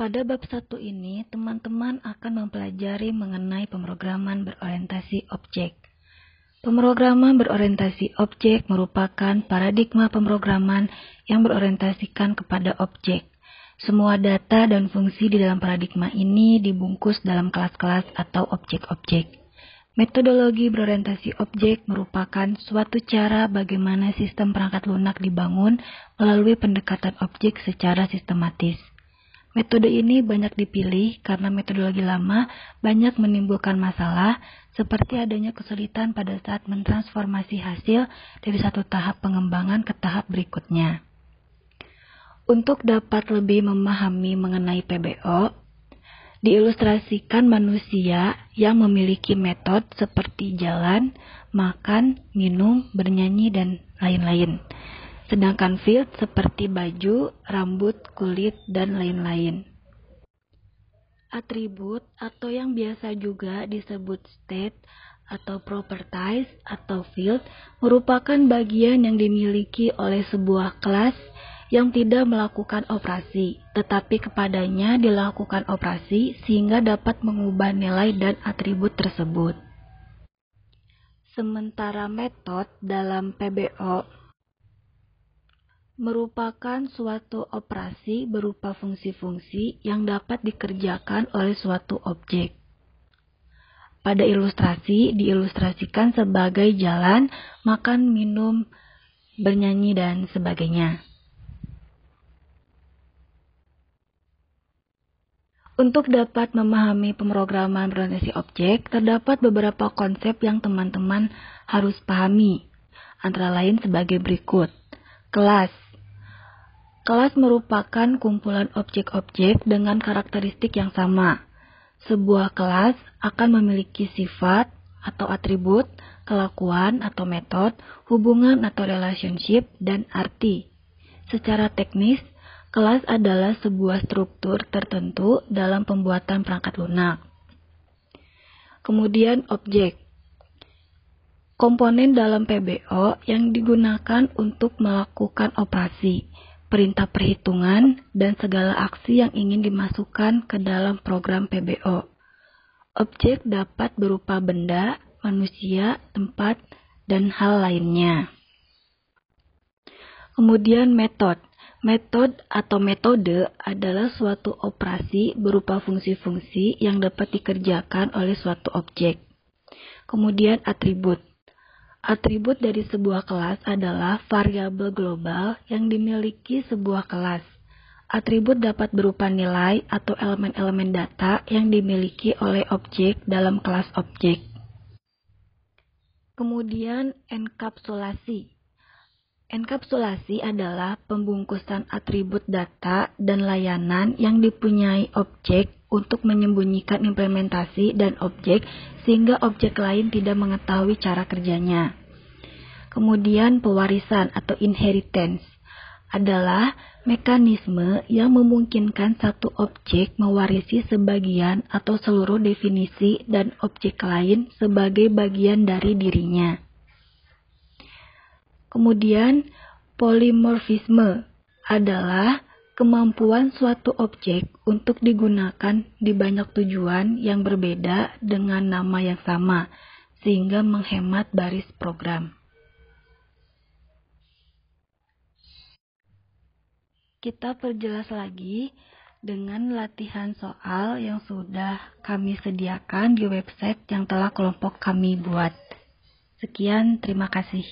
Pada bab satu ini, teman-teman akan mempelajari mengenai pemrograman berorientasi objek. Pemrograman berorientasi objek merupakan paradigma pemrograman yang berorientasikan kepada objek. Semua data dan fungsi di dalam paradigma ini dibungkus dalam kelas-kelas atau objek-objek. Metodologi berorientasi objek merupakan suatu cara bagaimana sistem perangkat lunak dibangun melalui pendekatan objek secara sistematis. Metode ini banyak dipilih karena metodologi lama banyak menimbulkan masalah seperti adanya kesulitan pada saat mentransformasi hasil dari satu tahap pengembangan ke tahap berikutnya. Untuk dapat lebih memahami mengenai PBO, diilustrasikan manusia yang memiliki metode seperti jalan, makan, minum, bernyanyi, dan lain-lain. Sedangkan field seperti baju, rambut, kulit, dan lain-lain. Atribut atau yang biasa juga disebut state atau properties atau field merupakan bagian yang dimiliki oleh sebuah kelas yang tidak melakukan operasi, tetapi kepadanya dilakukan operasi sehingga dapat mengubah nilai dan atribut tersebut. Sementara metode dalam PBO merupakan suatu operasi berupa fungsi-fungsi yang dapat dikerjakan oleh suatu objek. Pada ilustrasi diilustrasikan sebagai jalan, makan, minum, bernyanyi, dan sebagainya. Untuk dapat memahami pemrograman berorientasi objek, terdapat beberapa konsep yang teman-teman harus pahami, antara lain sebagai berikut. Kelas Kelas merupakan kumpulan objek-objek dengan karakteristik yang sama. Sebuah kelas akan memiliki sifat atau atribut, kelakuan atau metode, hubungan atau relationship, dan arti. Secara teknis, Kelas adalah sebuah struktur tertentu dalam pembuatan perangkat lunak. Kemudian objek. Komponen dalam PBO yang digunakan untuk melakukan operasi, perintah perhitungan, dan segala aksi yang ingin dimasukkan ke dalam program PBO. Objek dapat berupa benda, manusia, tempat, dan hal lainnya. Kemudian metode. Metode atau metode adalah suatu operasi berupa fungsi-fungsi yang dapat dikerjakan oleh suatu objek. Kemudian atribut. Atribut dari sebuah kelas adalah variabel global yang dimiliki sebuah kelas. Atribut dapat berupa nilai atau elemen-elemen data yang dimiliki oleh objek dalam kelas objek. Kemudian enkapsulasi. Enkapsulasi adalah pembungkusan atribut data dan layanan yang dipunyai objek untuk menyembunyikan implementasi dan objek sehingga objek lain tidak mengetahui cara kerjanya. Kemudian pewarisan atau inheritance adalah mekanisme yang memungkinkan satu objek mewarisi sebagian atau seluruh definisi dan objek lain sebagai bagian dari dirinya. Kemudian, polimorfisme adalah kemampuan suatu objek untuk digunakan di banyak tujuan yang berbeda dengan nama yang sama, sehingga menghemat baris program. Kita perjelas lagi dengan latihan soal yang sudah kami sediakan di website yang telah kelompok kami buat. Sekian, terima kasih.